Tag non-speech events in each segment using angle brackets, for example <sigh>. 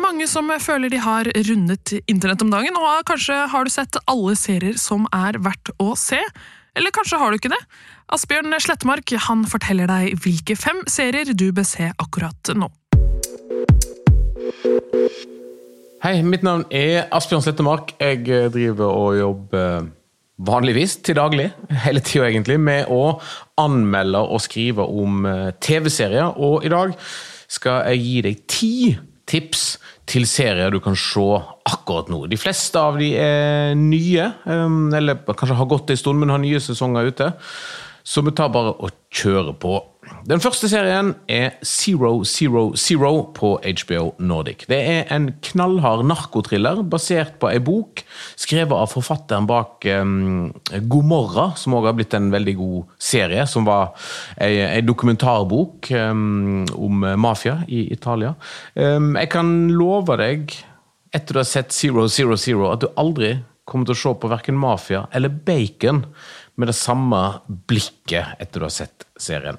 Er mange som føler de har rundet internett om dagen, og kanskje har du sett alle serier som er verdt å se. Eller kanskje har du ikke det? Asbjørn Slettmark han forteller deg hvilke fem serier du bør se akkurat nå. Hei, mitt navn er Asbjørn Slettemark. Jeg driver og jobber vanligvis til daglig, <laughs> hele tida egentlig, med å anmelde og skrive om TV-serier. Og i dag skal jeg gi deg ti tips til serier du kan se akkurat nå. De fleste av de er nye, eller kanskje har gått en stund, men har nye sesonger ute. Så vi tar bare og kjører på. Den første serien er Zero Zero Zero på HBO Nordic. Det er en knallhard narkotriller basert på ei bok skrevet av forfatteren bak um, Gomorra, som også har blitt en veldig god serie. Som var ei, ei dokumentarbok um, om mafia i Italia. Um, jeg kan love deg, etter du har sett Zero Zero Zero, at du aldri kommer til å se på verken mafia eller bacon med det samme blikket etter du har sett serien.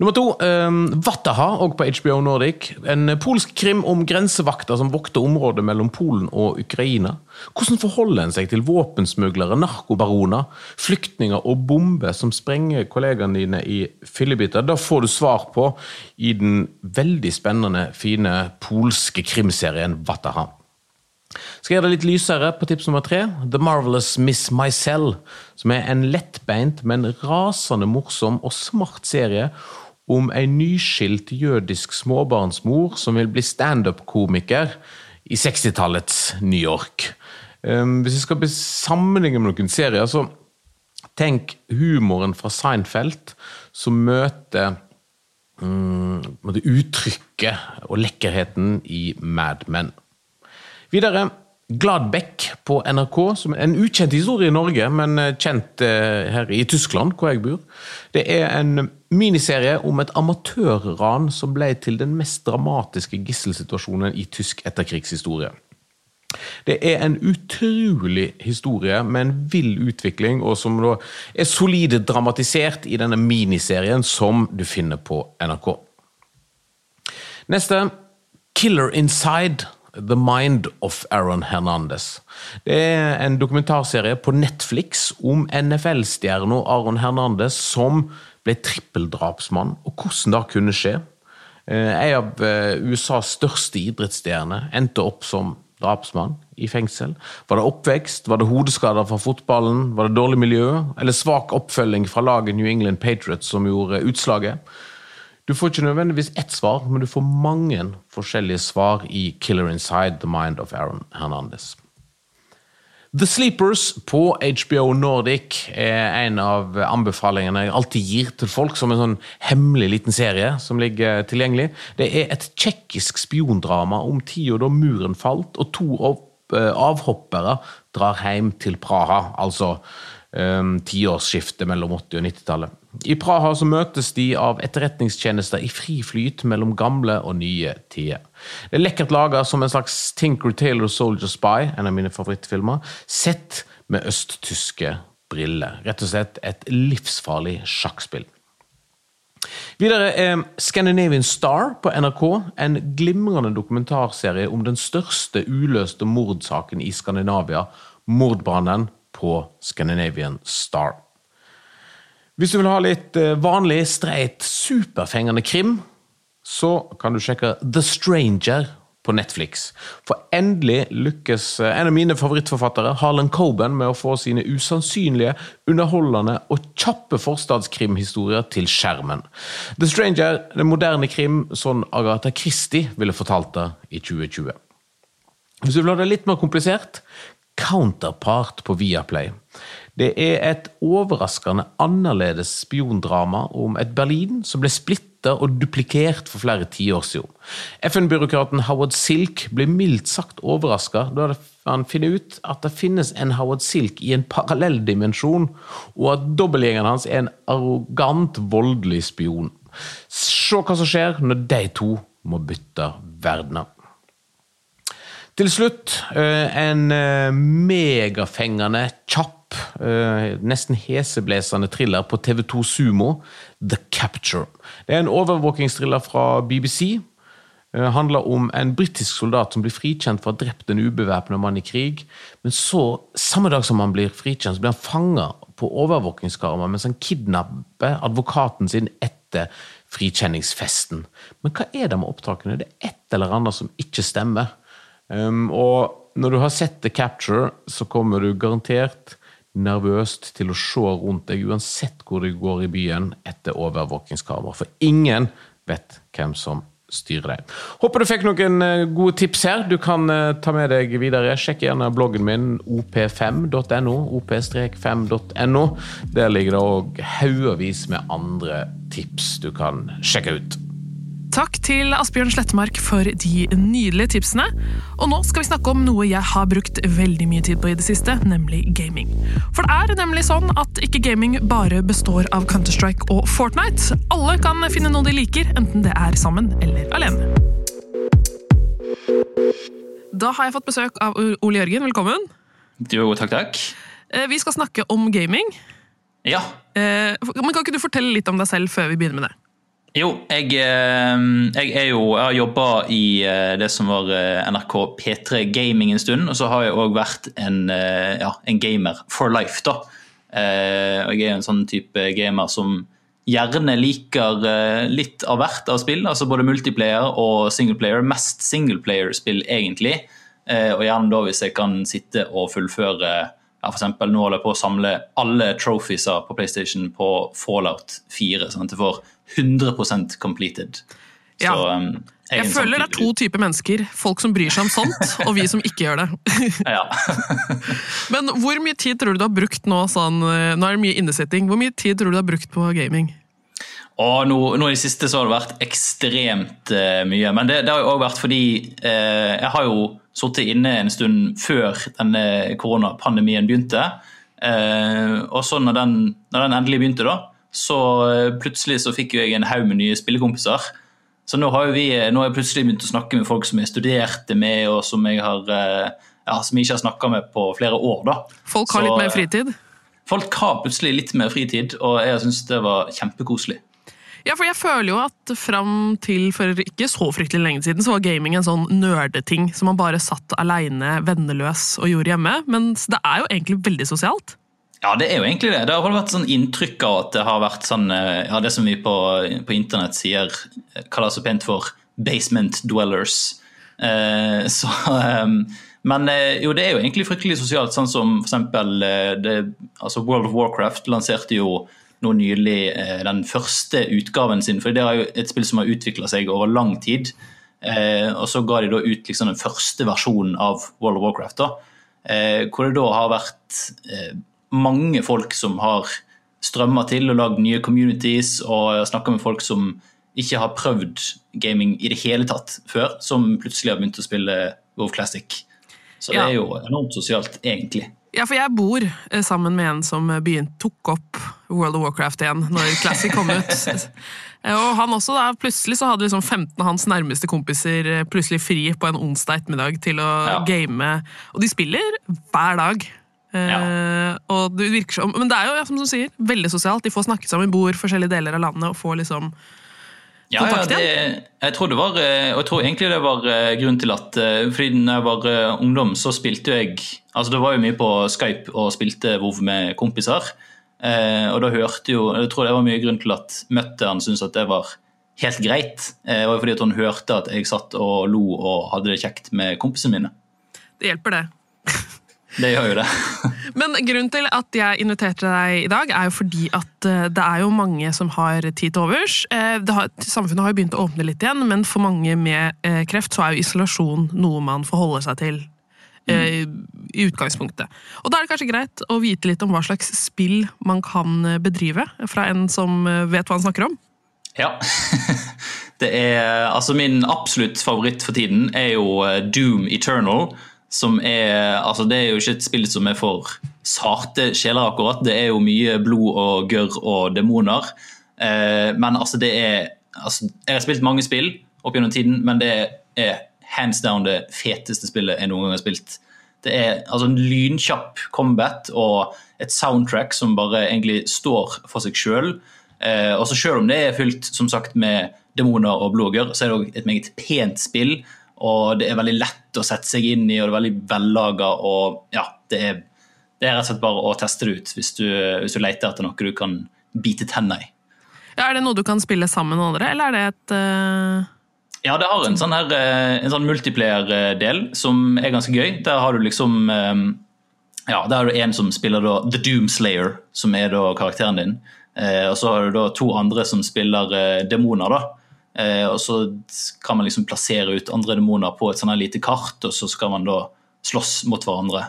Nummer to, um, Vataha, òg på HBO Nordic. En polsk krim om grensevakter som vokter området mellom Polen og Ukraina. Hvordan forholder en seg til våpensmuglere, narkobaroner, flyktninger og bomber som sprenger kollegaene dine i fillebiter? Da får du svar på i den veldig spennende, fine polske krimserien Vataha. Skal gjøre det litt lysere på tips nummer tre. The Marvelous Miss Mycel. Som er en lettbeint, men rasende morsom og smart serie om ei nyskilt jødisk småbarnsmor som vil bli standup-komiker i 60-tallets New York. Hvis vi skal sammenligne med noen serier, så tenk humoren fra Seinfeld som møter um, uttrykket og lekkerheten i Mad Men. Videre Gladbeck på NRK, som er en ukjent historie i Norge, men kjent her i Tyskland, hvor jeg bor. Det er en miniserie om et amatørran som ble til den mest dramatiske gisselsituasjonen i tysk etterkrigshistorie. Det er en utrolig historie med en vill utvikling, og som da er solid dramatisert i denne miniserien som du finner på NRK. Neste Killer Inside The Mind of Aaron Hernandez. Det er en dokumentarserie på Netflix om NFL-stjerna Aaron Hernandez som ble trippeldrapsmann, og hvordan det kunne skje. En av USAs største idrettsstjerner endte opp som drapsmann i fengsel. Var det oppvekst, var det hodeskader fra fotballen, var det dårlig miljø, eller svak oppfølging fra laget New England Patriots som gjorde utslaget? Du får ikke nødvendigvis ett svar, men du får mange forskjellige svar i Killer Inside The Mind of Aaron Hernandez. The Sleepers på HBO Nordic er en av anbefalingene jeg alltid gir til folk som en sånn hemmelig liten serie som ligger tilgjengelig. Det er et tsjekkisk spiondrama om tida da muren falt og to avhoppere drar hjem til Praha. Altså um, tiårsskiftet mellom 80- og 90-tallet. I Praha så møtes de av etterretningstjenester i fri flyt mellom gamle og nye tider. Det er lekkert laga som en slags Tinker Taylor Soldier Spy, en av mine favorittfilmer, sett med østtyske briller. Rett og slett et livsfarlig sjakkspill. Videre er Scandinavian Star på NRK en glimrende dokumentarserie om den største uløste mordsaken i Skandinavia, mordbrannen på Scandinavian Star. Hvis du vil ha litt vanlig, streit, superfengende krim, så kan du sjekke The Stranger på Netflix. For endelig lykkes en av mine favorittforfattere, Harlan Coben, med å få sine usannsynlige, underholdende og kjappe forstadskrimhistorier til skjermen. The Stranger, det moderne krim sånn Agatha Christie ville fortalt det i 2020. Hvis du vil ha det litt mer komplisert, Counterpart på Viaplay. Det er et overraskende annerledes spiondrama om et Berlin som ble splittet og duplikert for flere tiår siden. FN-byråkraten Howard Silk ble mildt sagt overraska da han finner ut at det finnes en Howard Silk i en parallell dimensjon, og at dobbeltgjengeren hans er en arrogant, voldelig spion. Se hva som skjer når de to må bytte verdener. Til slutt eh, en eh, megafengende, kjapp, eh, nesten heseblesende thriller på TV2 Sumo, The Capture. Det er en overvåkingstriller fra BBC. Det handler om en britisk soldat som blir frikjent for å ha drept en ubevæpnet mann i krig. Men så, samme dag som han blir frikjent, så blir han fanga på overvåkingskamera mens han kidnapper advokaten sin etter frikjenningsfesten. Men hva er det med opptakene? Det er et eller annet som ikke stemmer. Um, og når du har sett The Capture, så kommer du garantert nervøst til å se rundt deg uansett hvor du går i byen etter overvåkingskamera. For ingen vet hvem som styrer deg. Håper du fikk noen eh, gode tips her. Du kan uh, ta med deg videre. Sjekk gjerne bloggen min op5.no. op-5.no. Der ligger det òg haugevis med andre tips du kan sjekke ut. Takk til Asbjørn Slettemark for de nydelige tipsene. Og nå skal vi snakke om noe jeg har brukt veldig mye tid på i det siste, nemlig gaming. For det er nemlig sånn at ikke gaming bare består av Counter-Strike og Fortnite. Alle kan finne noe de liker, enten det er sammen eller alene. Da har jeg fått besøk av Ole Jørgen. Velkommen. Jo, takk, takk. Eh, vi skal snakke om gaming. Ja. Eh, men Kan ikke du fortelle litt om deg selv før vi begynner med det? Jo, jeg, eh, jeg, er jo, jeg har jobba i eh, det som var eh, NRK P3 Gaming en stund. Og så har jeg òg vært en, ja, en, gamer for life, da. Jeg er en sånn type gamer som gjerne liker litt av hvert av spill. Altså både multiplayer og singleplayer. Mest singleplayer-spill, egentlig. Og gjerne da hvis jeg kan sitte og fullføre ja, for eksempel, Nå holder jeg på å samle alle trophiesa på PlayStation på Fallout 4. sånn at jeg får 100% completed. Ja. Så, um, jeg, jeg føler det er to typer mennesker. Folk som bryr seg om sånt, <laughs> og vi som ikke gjør det. ja. <laughs> <laughs> Men hvor mye tid tror du du har brukt nå sånn, eh, Nå er det mye innesitting. Hvor mye tid tror du du har brukt på gaming? Og nå, nå, I det siste så har det vært ekstremt uh, mye. Men det, det har jo òg vært fordi uh, jeg har jo sittet inne en stund før denne koronapandemien begynte. Uh, og så når den, når den endelig begynte, da, så eh, plutselig så fikk jo jeg en haug med nye spillekompiser. Så nå har, vi, eh, nå har jeg plutselig begynt å snakke med folk som jeg studerte med, og som jeg, har, eh, ja, som jeg ikke har snakka med på flere år. da. Folk har så, litt mer fritid? Folk har plutselig litt mer fritid, og jeg syns det var kjempekoselig. Ja, for jeg føler jo at fram til for ikke så fryktelig lenge siden, så var gaming en sånn nerdeting som man bare satt aleine, venneløs og gjorde hjemme. Men det er jo egentlig veldig sosialt. Ja, det er jo egentlig det. Det har vært sånn inntrykk av at det har vært sånn eh, ja, Det som vi på, på internett sier, eh, kaller så pent for basement dwellers. Eh, så um, Men eh, jo, det er jo egentlig fryktelig sosialt, sånn som eksempel altså World of Warcraft lanserte jo nå nylig den første utgaven sin. For det er jo et spill som har utvikla seg over lang tid. Og så ga de da ut liksom den første versjonen av World of Warcraft. da, hvor det da har vært mange folk som har strømma til og lagd nye communities, og snakka med folk som ikke har prøvd gaming i det hele tatt før, som plutselig har begynt å spille WoW Classic. Så det er jo enormt sosialt, egentlig. Ja, for jeg bor eh, sammen med en som begynt, tok opp World of Warcraft igjen når Classic kom ut. <laughs> Og han også da, Plutselig så hadde liksom 15 av hans nærmeste kompiser eh, plutselig fri på en onsdag ettermiddag til å ja. game. Og de spiller hver dag. Ja. Uh, og det virker som, men det er jo som du sier, veldig sosialt. De får snakket sammen, bor forskjellige deler av landet og får liksom ja, kontakt igjen. Ja, det, jeg tror det var, eh, og jeg tror egentlig det var eh, grunnen til at fordi da jeg var ungdom, så spilte jeg altså Det var jo mye på Skype og spilte WoW med kompiser. Og da hørte jo Jeg tror det var mye grunn til at mutter'n syntes at det var helt greit. Det var jo fordi at hun hørte at jeg satt og lo og hadde det kjekt med kompisene mine. Det hjelper, det. Det gjør jo det. <laughs> Men grunnen til at jeg inviterte deg i dag, er jo fordi at eh, det er jo mange som har tid til overs. Eh, har, samfunnet har jo begynt å åpne litt igjen, men for mange med eh, kreft så er jo isolasjon noe man forholder seg til. Mm. I utgangspunktet. Og Da er det kanskje greit å vite litt om hva slags spill man kan bedrive, fra en som vet hva han snakker om? Ja. <laughs> Det er, altså Min absolutt favoritt for tiden er jo Doom Eternal. Som er Altså, det er jo ikke et spill som er for sarte sjeler, akkurat. Det er jo mye blod og gørr og demoner. Eh, men altså, det er altså, Jeg har spilt mange spill opp gjennom tiden, men det er hands down det feteste spillet jeg noen gang har spilt. Det er altså en lynkjapp combat og et soundtrack som bare egentlig står for seg sjøl. Eh, og så Selv om det er fylt som sagt, med demoner og blogger, så er det òg et meget pent spill. Og det er veldig lett å sette seg inn i, og det er veldig vellaga. Og ja, det er, det er, rett og slett bare å teste det ut hvis du, hvis du leter etter noe du kan bite tenna i. Ja, er det noe du kan spille sammen med andre, eller er det et uh... Ja, det har en sånn, her, eh, en sånn multiplayer-del som er ganske gøy. Der har du liksom eh, Ja, der har du en som spiller da The Doomslayer, som er da karakteren din. Og så har du da to andre som spiller demoner, da. Og så kan man liksom plassere ut andre demoner på et sånn lite kart, og så skal man da slåss mot hverandre.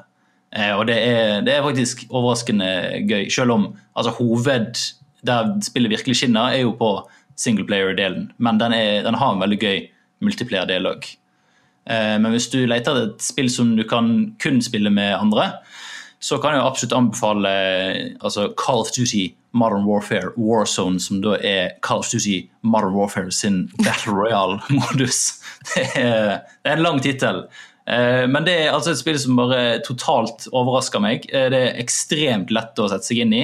Og det er, det er faktisk overraskende gøy, selv om altså, hoved der spillet virkelig skinner, er jo på singleplayer-delen. Men den, er, den, har en veldig gøy multiplayer-del òg. Eh, men hvis du leter etter et spill som du kan kun spille med andre, så kan jeg absolutt anbefale altså Call of Duty Modern Warfare Warzone, som da er Call of Duty Modern Warfare sin Battle Royale-modus. <laughs> Det, det, er en lang tittel. Eh, men det er altså et spill som bare totalt overrasker meg. Eh, det er ekstremt lett å sette seg inn i.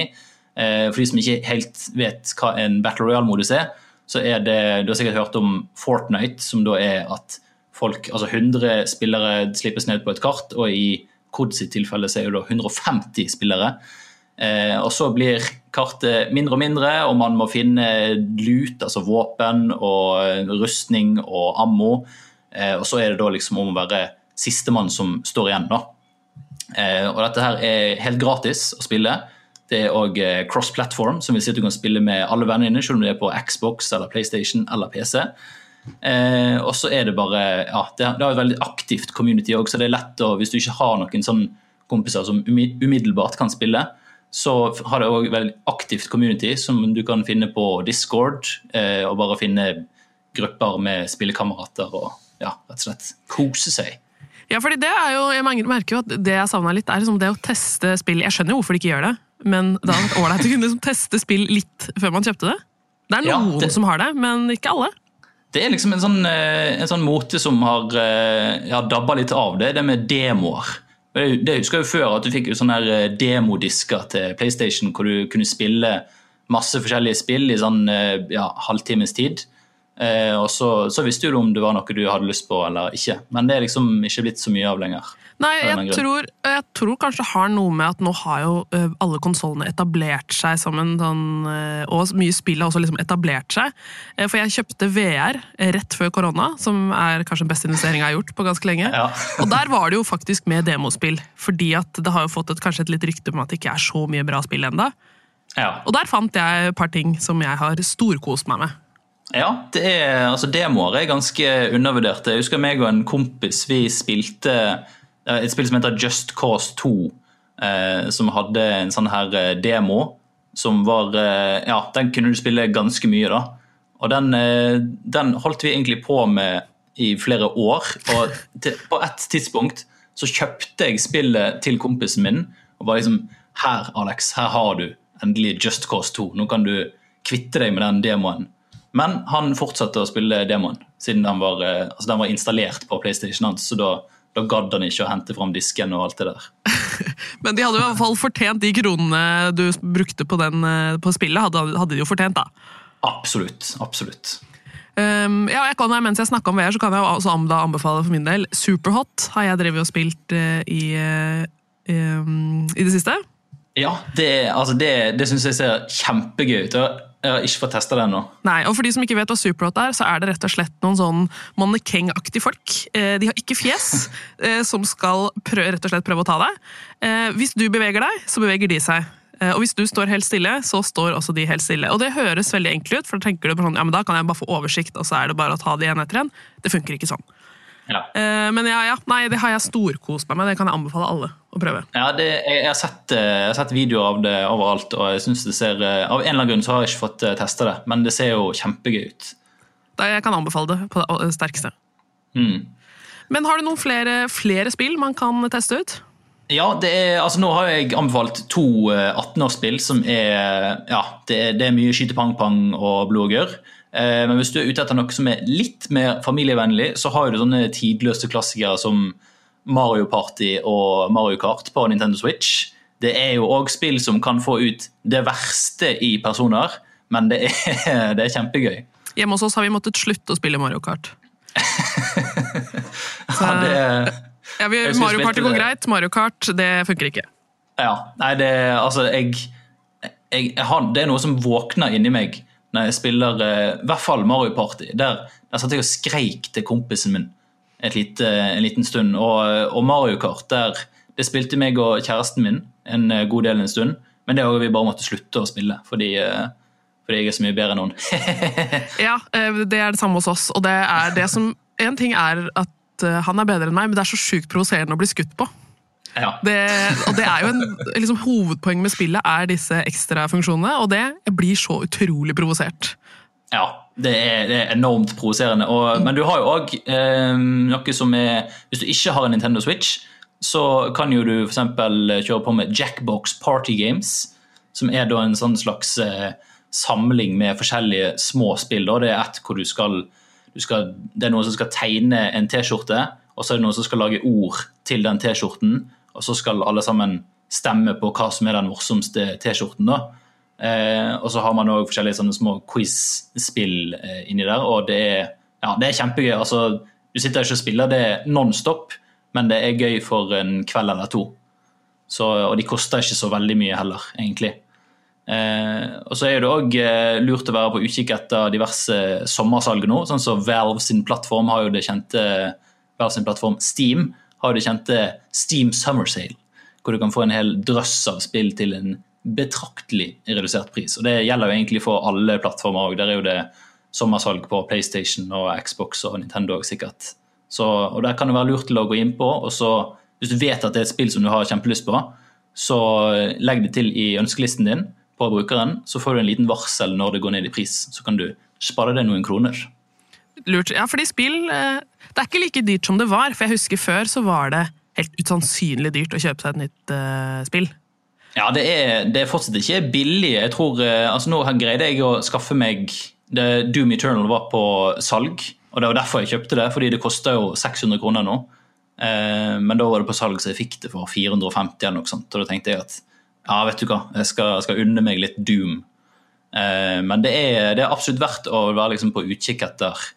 For de som ikke helt vet hva en Battle Royale-modus er, så er det Du har sikkert hørt om Fortnite, som da er at folk, altså 100 spillere slippes ned på et kart, og i Kod sitt tilfelle så er det da 150 spillere. Eh, og så blir kartet mindre og mindre, og man må finne lut, altså våpen og rustning og ammo. Eh, og så er det da liksom om å være sistemann som står igjen, da. Eh, og dette her er helt gratis å spille. Det er òg eh, cross-platform, som vil si at du kan spille med alle vennene dine, selv om det er på Xbox eller PlayStation eller PC. Eh, og så er det bare ja, det, er, et veldig aktivt community òg, så det er lett å Hvis du ikke har noen sånn kompiser som umiddelbart kan spille, så har det òg veldig aktivt community som du kan finne på Discord, eh, og bare finne grupper med spillekamerater og ja, rett og slett kose seg. Ja, fordi det er jo, Jeg merker jo at det jeg savna litt, er liksom det å teste spill. Jeg skjønner jo hvorfor de ikke gjør det, men det hadde vært ålreit å kunne liksom teste spill litt før man kjøpte det. Det er noen ja, det, som har det, men ikke alle. Det er liksom en sånn, eh, en sånn mote som har eh, ja, dabba litt av det, det med demoer. Det husker jo før at du fikk sånne her demodisker til PlayStation hvor du kunne spille masse forskjellige spill i sånn ja, halvtimes tid. Eh, og så, så, visste du om det var noe du hadde lyst på eller ikke. Men det er liksom ikke blitt så mye av lenger. Nei, jeg tror, jeg tror, kanskje det har noe med at nå har jo uh, alle konsollene etablert seg som en sånn uh, Og mye spill har også liksom etablert seg. For jeg kjøpte VR rett før korona, som er kanskje den beste investeringa jeg har gjort på ganske lenge. Ja. <laughs> og der var det jo faktisk med demospill, fordi at det har jo fått et, kanskje et litt rykte om at det ikke er så mye bra spill ennå. Ja. Og der fant jeg et par ting som jeg har storkost meg med. Ja, det er, altså demoer er ganske undervurderte. Jeg husker meg og en kompis vi spilte Eh, et spill som heter Just Cause 2, eh, som hadde en sånn her eh, demo som var Ja, den kunne du spille ganske mye, da. Og den, den holdt vi egentlig på med i flere år. Og til, på et tidspunkt så kjøpte jeg spillet til kompisen min og var liksom Her, Alex, her har du endelig Just Cause 2. Nå kan du kvitte deg med den demoen. Men han fortsatte å spille demoen, siden den var, altså den var installert på PlayStation hans. så da da gadd han ikke å hente fram disken og alt det der. <laughs> Men de hadde i hvert fall fortjent de kronene du brukte på, den, eh, på spillet. Hadde, hadde, de jo fortjent, da. Absolutt. Absolutt. Um, ja, jeg kan, mens jeg snakker om VR, så kan jeg også anbefale for min del. Superhot har jeg drevet og spilt uh, i, uh, um, i det siste. Ja, det, altså det, det syns jeg ser kjempegøy ut. Jeg har ikke fått testa det ennå. Nei, og for de som ikke vet hva Superhot er, så er det rett og slett noen sånn mannekengaktige folk. Eh, de har ikke fjes, <laughs> eh, som skal prøve, rett og slett prøve å ta deg. Eh, hvis du beveger deg, så beveger de seg. Og hvis du står helt stille, så står også de helt stille. Og det høres veldig enkelt ut, for da tenker du på sånn, ja, men da kan jeg bare få oversikt, og så er det bare å ta de en etter en. Det funker ikke sånn. Ja. Men ja, ja, nei, det har jeg storkost meg med. Det kan jeg anbefale alle å prøve. Ja, det, jeg, har sett, eh, jeg, har sett, videoer av det overalt, og jeg synes det ser eh, Av en eller annen grunn så har jeg ikke fått eh, testa det, men det ser jo kjempegøy ut. Da, jeg kan anbefale det på det sterkeste. Mm. Men har du noen flere, flere spill man kan teste ut? Ja, det er, altså nå har jeg anbefalt to eh, 18-årsspill som er Ja, det er, det er mye skyte-pang-pang og blod og gørr. Eh, Men hvis du er ute etter noe som er litt mer familievennlig, så har du sånne tidløse klassikere som Mario Party og Mario Kart på Nintendo Switch. Det er jo òg spill som kan få ut det verste i personer, men det er, <laughs> det er kjempegøy. Hjemme hos oss har vi måttet slutte å spille Mario Kart. <laughs> Ja, det Ja, vi, Mario Party går greit, Mario Kart det funker ikke. Ja, nei, det Altså, jeg, jeg, jeg har, Det er noe som våkner inni meg når jeg spiller eh, i hvert fall Mario Party. Der, der satt jeg og skreik til kompisen min lite, en liten stund. Og, og Mario Kart, der det spilte meg og kjæresten min en eh, god del en stund. Men det har vi bare måtte slutte å spille, fordi, eh, fordi jeg er så mye bedre enn noen. <laughs> Ja, eh, det er det samme hos oss. Og det er det som En ting er at eh, han er bedre enn meg, men det er så sjukt provoserende å bli skutt på. Ja. Det, og det er jo en, liksom, Hovedpoenget med spillet er disse ekstra funksjonene, og det blir så utrolig provosert. Ja, det er, det er enormt provoserende. Og- Men du har jo òg eh, noe som er Hvis du ikke har en Nintendo Switch, så kan jo du f.eks. kjøre på med Jackbox Party Games, som er da en sånn slags eh, samling med forskjellige små spill. Da. Det er ett hvor du skal, du skal Det er noen som skal tegne en T-skjorte, og så er det noen som skal lage ord til den T-skjorten, og så skal alle sammen stemme på hva som er den morsomste T-skjorten. da. Eh, og så har man også forskjellige sånne små quiz-spill eh, inni der, og det er, ja, det er kjempegøy. Altså, du sitter ikke og spiller det non-stop, men det er gøy for en kveld eller to. Så, og de koster ikke så veldig mye heller, egentlig. Eh, og så er det òg eh, lurt å være på utkikk etter diverse sommersalg nå. sånn som Valve sin plattform har jo det kjente Valve sin plattform Steam har det kjente Steam Summer Sale, hvor du kan få en hel drøss av spill til en betraktelig redusert pris. Og Det gjelder jo egentlig for alle plattformer òg. Der er jo det sommersalg på PlayStation og Xbox og Nintendo også, sikkert. Så, og Der kan det være lurt til å gå inn på. og så Hvis du vet at det er et spill som du har kjempelyst på, så legg det til i ønskelisten din på brukeren, så får du en liten varsel når det går ned i pris. Så kan du spare deg noen kroner. Lurt. Ja, fordi spill eh, Det er ikke like dyrt som det var, for jeg husker før så var det helt usannsynlig dyrt å kjøpe seg et nytt uh, spill. Ja, det er, det er fortsatt ikke billig. Jeg tror, eh, altså Nå greide jeg å skaffe meg det, Doom Eternal var på salg, og det var derfor jeg kjøpte det. Fordi det kosta jo 600 kroner nå. Men da var det på salg, så jeg fikk det for 450 eller noe sånt. Og da tenkte jeg at ja, vet du hva, jeg skal, skal unne meg litt Doom. Men det er, det er absolutt verdt å være liksom på utkikk etter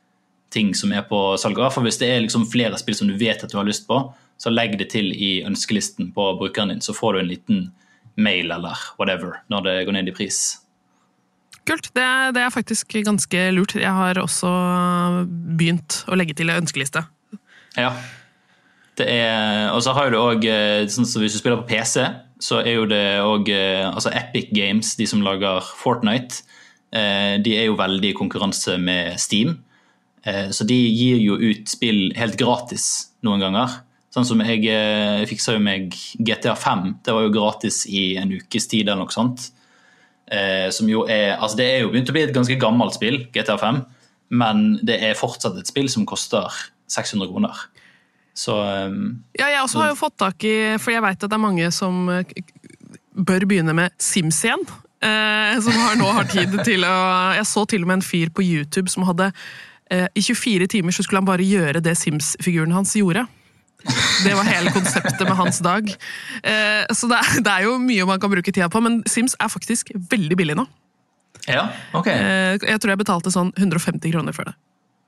ting som er på salg. I hvert hvis det er liksom flere spill som du vet at du har lyst på, så legg det til i ønskelisten på brukeren din, så får du en liten mail eller whatever når det går ned i pris. Kult. Det, er- det er faktisk ganske lurt. Jeg har også begynt å legge til ønskeliste. Ja. Det er, og så har du òg sånn så Hvis du spiller på PC, så er jo det òg altså Epic Games, de som lager Fortnite, eh, de er jo veldig i konkurranse med Steam. Eh, Så de gir jo ut spill helt gratis noen ganger. Sånn som jeg eh, fiksa jo meg GTA 5. Det var jo gratis i en ukes tid eller noe sånt. Eh, Som jo er Altså, det er jo begynt å bli et ganske gammelt spill, GTA 5, men det er fortsatt et spill som koster 600 kroner. Så um, Ja, jeg også har jo fått tak i For jeg veit at det er mange som bør begynne med Sims igjen. Eh, som har, nå har tid til å Jeg så til og med en fyr på YouTube som hadde I 24 timer så skulle han bare gjøre det Sims-figuren hans gjorde. Det var hele konseptet med hans dag. Eh, så det er, jo mye man kan bruke tida på, men Sims er faktisk veldig billig nå. ja, ok. Eh, jeg tror jeg betalte sånn 150 kroner for det.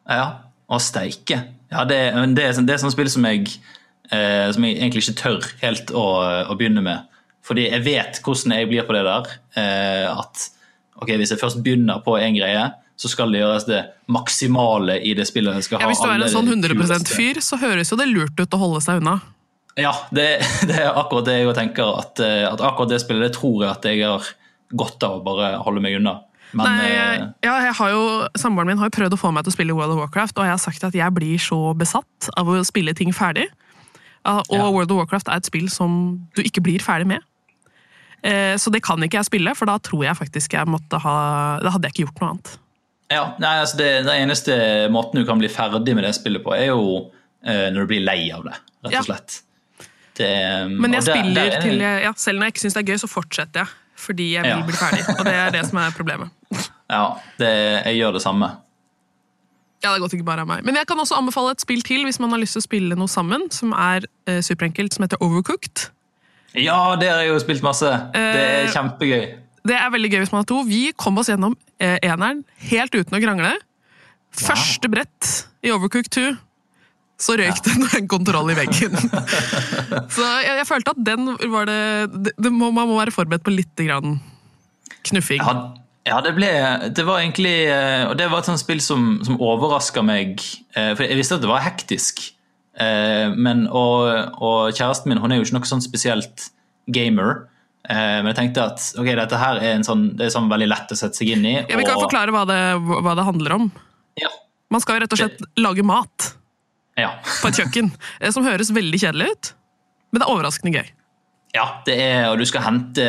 Ja, og steike. Ja, det, det, er, et det er sånn spill som jeg, eh, som jeg egentlig ikke tør helt å, å begynne med. Fordi jeg vet hvordan jeg blir på det der. Eh, at ok, hvis jeg først begynner på en greie, så skal det gjøres det maksimale i det spillet. Det skal Ja, hvis du er en sånn 100 kuleste. fyr, så høres jo det lurt ut å holde seg unna. Ja, det, <laughs> det er akkurat det jeg tenker. At, eh, at akkurat det spillet det tror jeg at jeg har godt av å bare holde meg unna. Men Nei, eh, jeg, ja, jeg har jo, Samboeren min har jo prøvd å få meg til å spille World of Warcraft, og jeg har sagt at jeg blir så besatt av å spille ting ferdig. Og Ja. World of Warcraft er et spill som du ikke blir ferdig med. Eh, Så det kan ikke jeg spille, for da tror jeg faktisk jeg måtte ha Da hadde jeg ikke gjort noe annet. Ja, nei, altså det, Den eneste måten du kan bli ferdig med det spillet på, er jo eh, når du blir lei av det, rett og slett. Det, Men jeg spiller er det- til jeg, ja, Selv når jeg ikke syns det er gøy, så fortsetter jeg. Fordi jeg vil Ja. bli ferdig. Og det er det som er <laughs> problemet. Ja, det, jeg gjør det samme. Ja, det er godt ikke bare av meg. Men jeg kan også anbefale et spill til hvis man har lyst til å spille noe sammen, som er eh, superenkelt, som heter Overcooked. Ja, det har jeg jo spilt masse. Det er Eh, kjempegøy. Det er veldig gøy hvis man har to. Vi kom oss gjennom eh, eneren helt uten å krangle. Første brett i Overcooked 2, så røyk det en kontroll i veggen. <laughs> så jeg, jeg følte at den var det, det, det må, Man må være forberedt på litt grann knuffing. Ja, ja, det ble Det var egentlig eh, Og det var et sånt spill som, som overraska meg. eh, For jeg visste at det var hektisk. eh, Men, og, og kjæresten min hun er jo ikke noe sånn spesielt gamer. Eh, Men jeg tenkte at ok, dette her er en sånn, det er sånn veldig lett å sette seg inn i. Ja, vi kan og- forklare hva det, hva det handler om. Ja, Man skal jo rett og slett lage mat ja. på et kjøkken, eh, som høres veldig kjedelig ut. Men det er overraskende gøy. Ja, det er, og du skal hente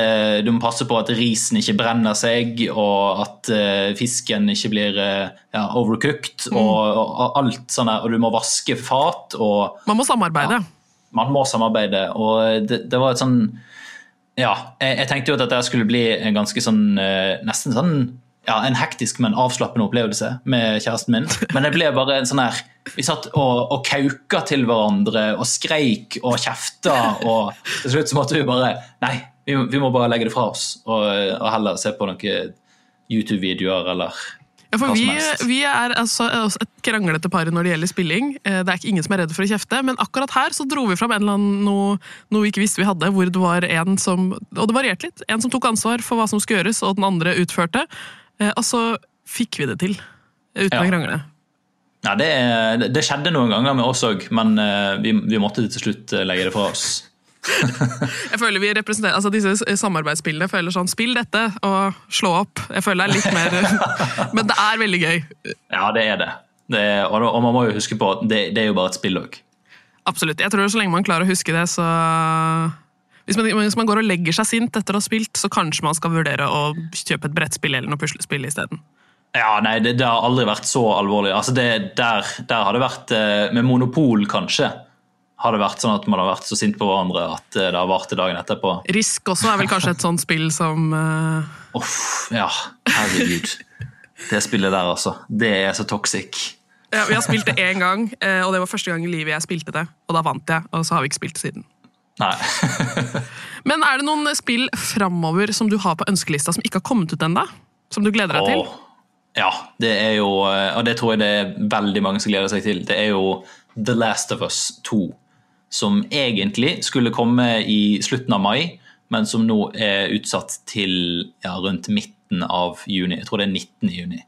Du må passe på at risen ikke brenner seg, og at uh, fisken ikke blir ja, overcooked, Mm. og, og, alt sånn der. Og du må vaske fat, og Man må samarbeide. man må samarbeide. Og det, det var et sånn Ja, jeg, jeg tenkte jo at dette skulle bli en ganske sånn eh, Nesten sånn ja, en hektisk, men avslappende opplevelse med kjæresten min. <laughs> Men det ble bare en sånn her Vi satt og, og kauka til hverandre og skreik og kjefta, og til slutt så måtte vi bare Nei, vi, vi må bare legge det fra oss og, og heller se på noen YouTube-videoer eller Ja, for vi, vi er altså et kranglete par når det gjelder spilling. Eh, Det er ikke ingen som er redd for å kjefte, men akkurat her så dro vi fram en eller annen, noe, noe vi ikke visste vi hadde, hvor det var en som Og det varierte litt. En som tok ansvar for hva som skulle gjøres, og den andre utførte. Eh, Og så fikk vi det til. eh, Uten Ja. å krangle. Ja, det, det skjedde noen ganger med oss òg, men vi, vi måtte til slutt legge det fra oss. <laughs> Jeg føler vi representerer, altså Disse samarbeidsspillene føler sånn Spill dette og slå opp. Jeg føler det er litt mer <laughs> Men det er veldig gøy. Ja, det er det. det er, og, og man må jo huske på at det, det er jo bare et spill òg. Absolutt. Jeg tror så lenge man klarer å huske det, så hvis man, hvis man går og legger seg sint etter å ha spilt, så kanskje man skal vurdere å kjøpe et brettspill eller noe puslespill isteden. Ja, nei, det, det har aldri vært så alvorlig. Altså det, der, der har det vært eh, Med Monopol, kanskje, har det vært sånn at man har vært så sint på hverandre at eh, det har vart til dagen etterpå. Risk også er vel kanskje et sånt spill som Uff, ja. Herregud. Det spillet der, altså. Det er så toxic. ja, Vi har spilt det én gang, eh, og det var første gang i livet jeg spilte det. Og da vant jeg, og så har vi ikke spilt det siden. Nei. <laughs> <laughs> Men er det noen spill framover som du har på ønskelista som ikke har kommet ut ennå? Som du gleder deg til? Åh, ja, det er jo Og det tror jeg det er veldig mange som gleder seg til. Det er jo The Last of Us 2. Som egentlig skulle komme i slutten av mai, men som nå er utsatt til ja, rundt midten av juni. Jeg tror det er 19. juni.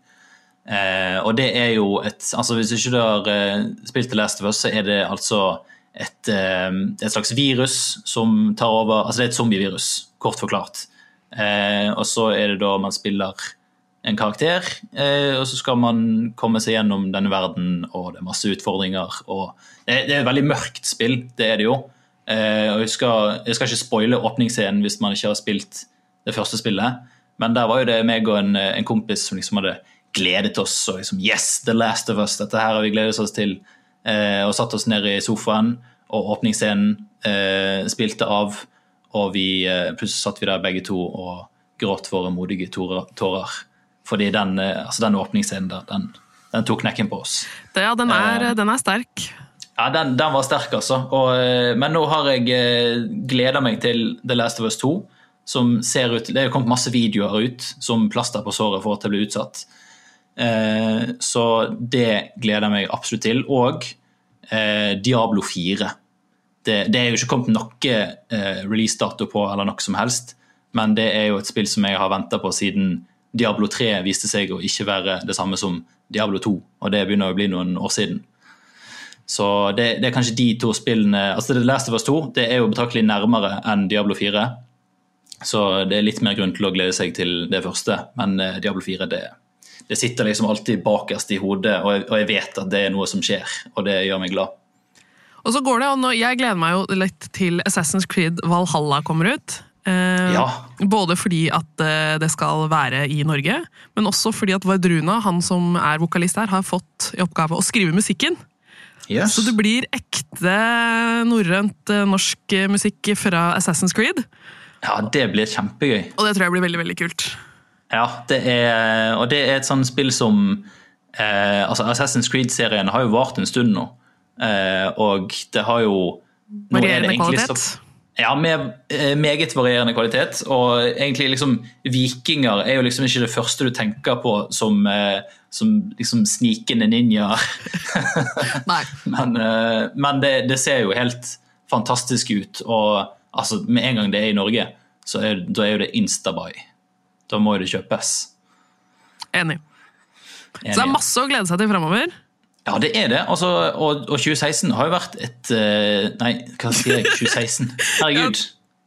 Eh, og det er jo et altså Hvis ikke du har eh, spilt The Last of Us, så er det altså et, eh, et slags virus som tar over Altså det er et zombievirus, kort forklart. Eh, og så er det da man spiller en karakter, eh, og så skal man komme seg gjennom denne verden, og det er masse utfordringer. og Det, er et veldig mørkt spill, det er det jo. Eh, og jeg skal, jeg skal ikke spoile åpningsscenen hvis man ikke har spilt det første spillet, men der var jo det meg og en, en kompis som liksom hadde gledet oss og liksom Yes, The Last of Us, dette her har vi gledet oss til. Eh, og satt oss ned i sofaen, og åpningsscenen spilte av, og vi, plutselig satt vi der begge to og gråt våre modige tårer. Fordi den, eh, altså den åpningsscenen der, den, den tok knekken på oss. Det, ja, den er, Eh. den er sterk. Ja, den, den var sterk, altså. Og, eh, men nå har jeg gleda meg til The Last of Us 2. Som ser ut, Det er kommet masse videoer ut som plaster på såret for at det blir utsatt. Eh, så det gleder jeg meg absolutt til. Og eh, Diablo 4. Det, det er jo ikke kommet noe eh, releasedato på eller noe som helst, men det er jo et spill som jeg har venta på siden Diablo 3 viste seg å ikke være det samme som Diablo 2, og det begynner å bli noen år siden. Så det, det er kanskje de to spillene altså The Last of Us 2 det er jo betraktelig nærmere enn Diablo 4. Så det er litt mer grunn til å glede seg til det første. Men eh, Diablo 4 det, det sitter liksom alltid bakerst i hodet, og jeg, og jeg vet at det er noe som skjer. Og det gjør meg glad. Og så går det, og Jeg gleder meg jo litt til Assassin's Creed Valhalla kommer ut. Eh, Ja. Både fordi at eh, det skal være i Norge, men også fordi at Vardruna, han som er vokalist her, har fått i oppgave å skrive musikken. Yes. Så det blir ekte norrønt eh, norsk musikk fra Assassin's Creed. Ja, det blir kjempegøy. Og det tror jeg blir veldig veldig kult. Ja, det er, og det er et sånt spill som eh, altså Assassin's Creed-serien har jo vart en stund nå. Eh, og det har jo er Varierende kvalitet. så- Ja, med eh, meget varierende kvalitet. Og egentlig liksom Vikinger er jo liksom ikke det første du tenker på som, eh, som liksom snikende ninjaer. <laughs> Men, eh, men det, det ser jo helt fantastisk ut. Og altså, med en gang det er i Norge, så er, da er jo det instabuy. Da må jo det kjøpes. Enig. Så det er masse å glede seg til fremover. Ja, det er det. Altså, og, og 2016 har jo vært et eh, Nei, hva sier jeg? 2016? Herregud.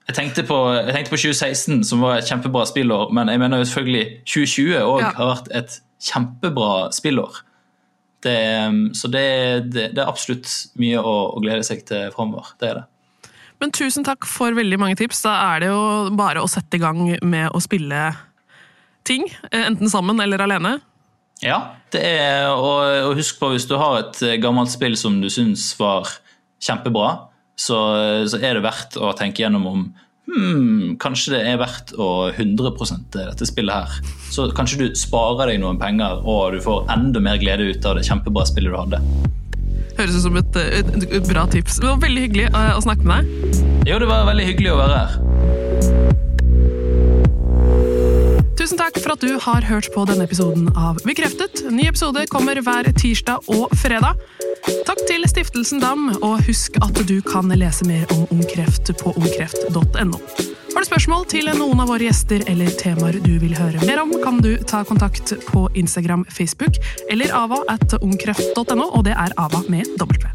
Jeg tenkte, på, jeg tenkte på 2016, som var et kjempebra spillår, men jeg mener jo selvfølgelig 2020 òg Ja. har vært et kjempebra spillår. Det, så det, det, det er absolutt mye å, å glede seg til framover. Det er det. Men tusen takk for veldig mange tips. Da er det jo bare å sette i gang med å spille ting. eh, Enten sammen eller alene. Ja, det er, og, og husk på hvis du har et eh, gammelt spill som du syns var kjempebra, så, så er det verdt å tenke gjennom om hmm, kanskje det er verdt å 100% dette spillet her. Så kanskje du sparer deg noen penger, og du får enda mer glede ut av det kjempebra spillet du hadde. Høres ut som et, et, et bra tips. Det var veldig hyggelig eh, å snakke med deg. Jo, det var veldig hyggelig å være her. Tusen takk for at du har hørt på denne episoden av Bekreftet. Ny episode kommer hver tirsdag og fredag. Takk til Stiftelsen Dam, og husk at du kan lese mer om ungkreft på ungkreft.no. Har du spørsmål til noen av våre gjester eller temaer du vil høre mer om, kan du ta kontakt på Instagram, Facebook eller ava at ungkreft.no, og det er ava med W.